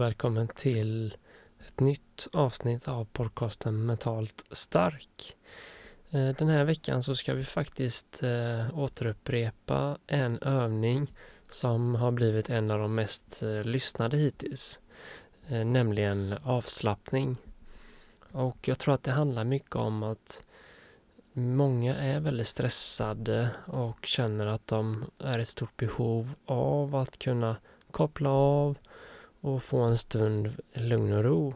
Och välkommen till ett nytt avsnitt av podcasten Mentalt stark. Eh, den här veckan så ska vi faktiskt eh, återupprepa en övning som har blivit en av de mest eh, lyssnade hittills. Nämligen avslappning. Och jag tror att det handlar mycket om att många är väldigt stressade och känner att de är i stort behov av att kunna koppla av och få en stund lugn och ro.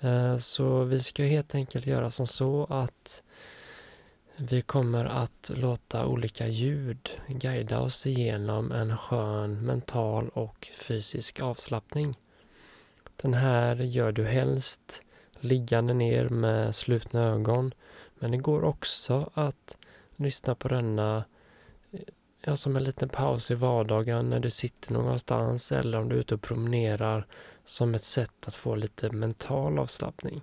Eh, så vi ska helt enkelt göra som så att vi kommer att låta olika ljud guida oss igenom en skön mental och fysisk avslappning. Den här gör du helst liggande ner med slutna ögon men det går också att lyssna på denna ja, som en liten paus i vardagen när du sitter någonstans eller om du är ute och promenerar som ett sätt att få lite mental avslappning.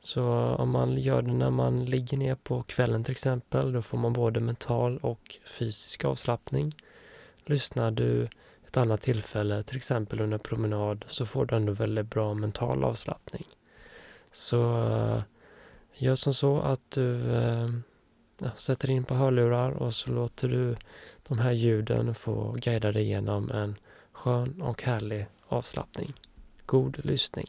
Så om man gör det när man ligger ner på kvällen till exempel, då får man både mental och fysisk avslappning. Lyssnar du ett annat tillfälle, till exempel under promenad, så får du ändå väldigt bra mental avslappning. Så gör som så att du eh, ja, sätter in på hörlurar och så låter du de här ljuden få guida dig genom en skön och härlig avslappning. God lyssning!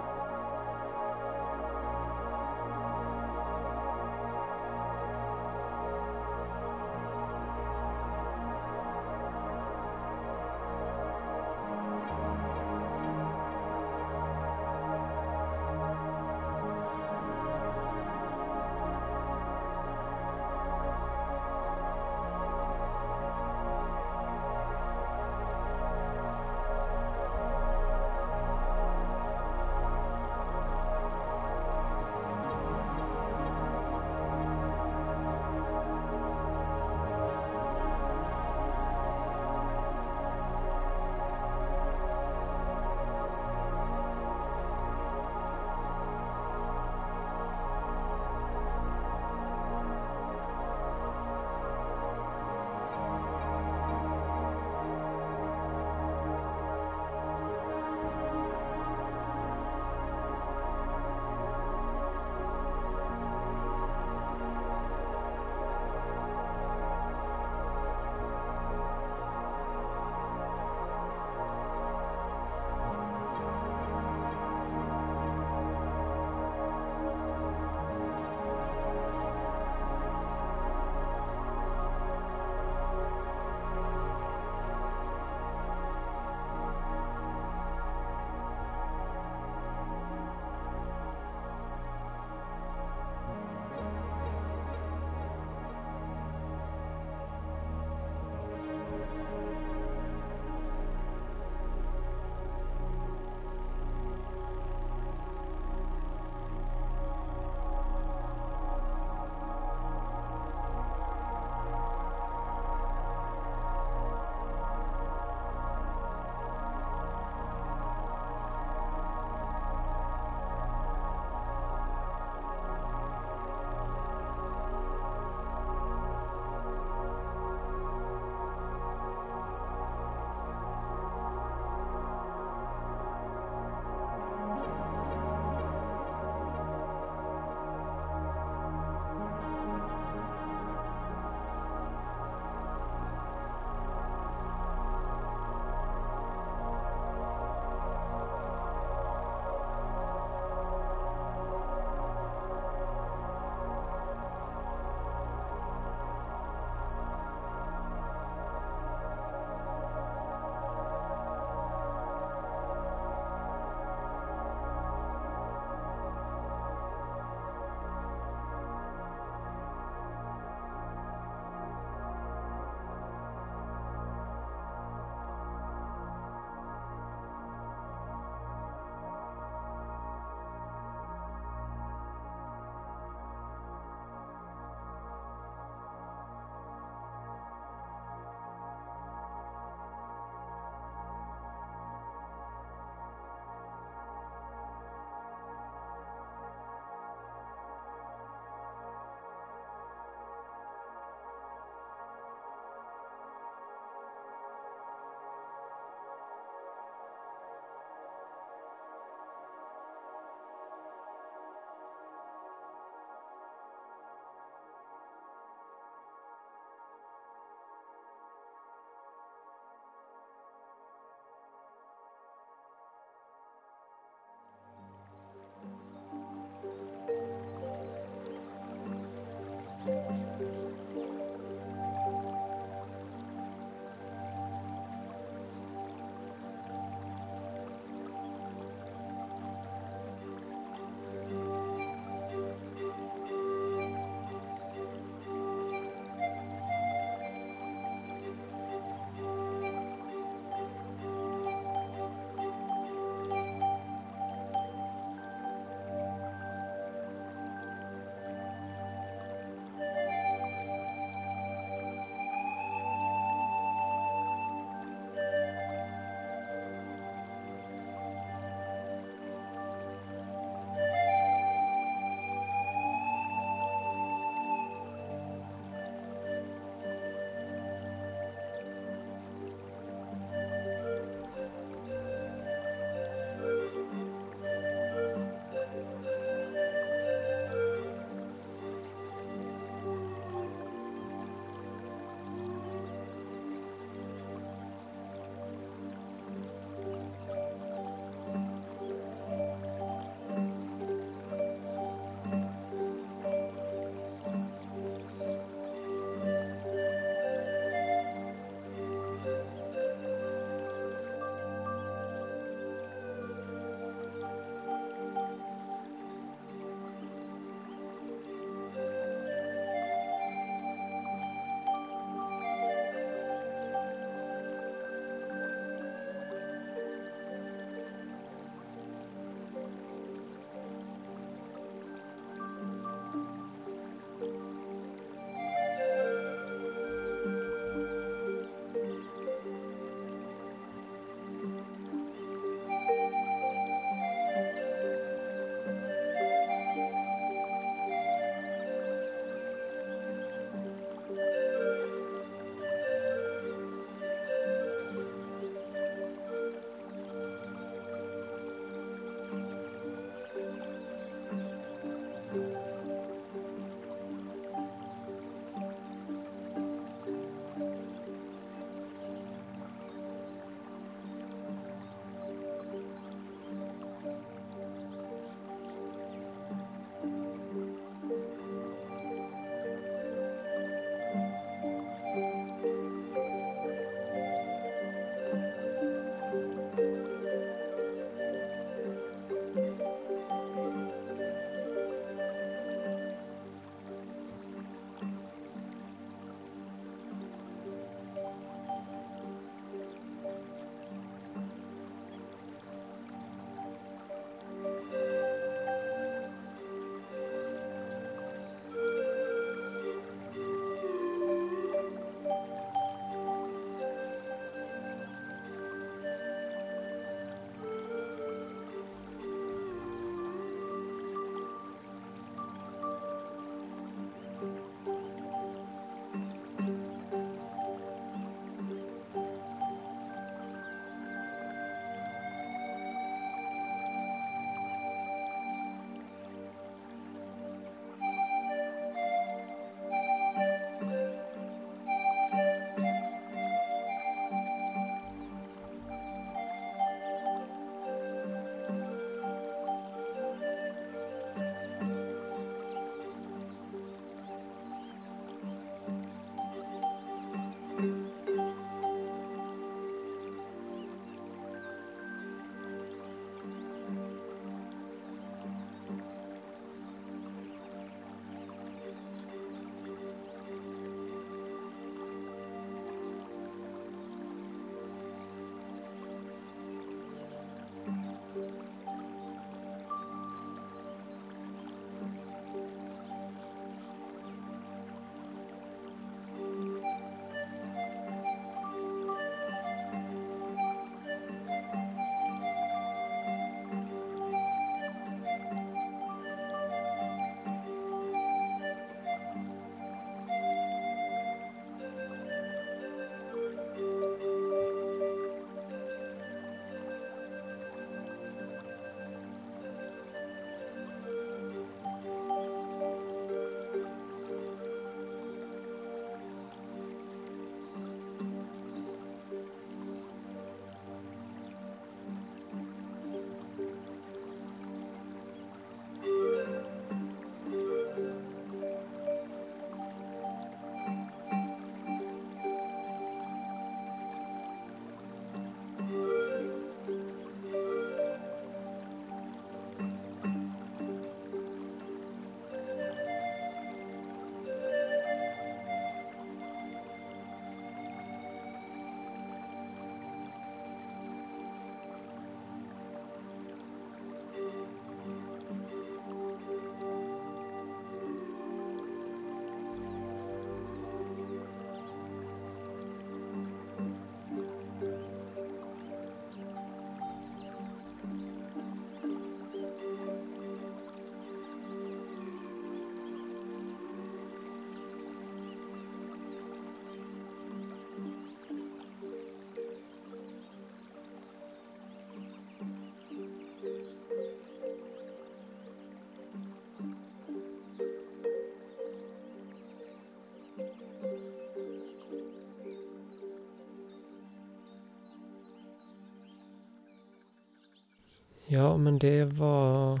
Ja, men det var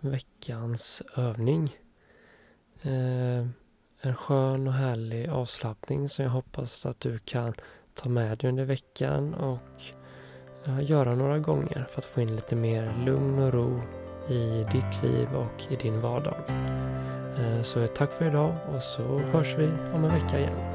veckans övning. Eh, en skön och härlig avslappning som jag hoppas att du kan ta med dig under veckan och eh, göra några gånger för att få in lite mer lugn och ro i ditt liv och i din vardag. Eh, så tack för idag och så hörs vi om en vecka igen.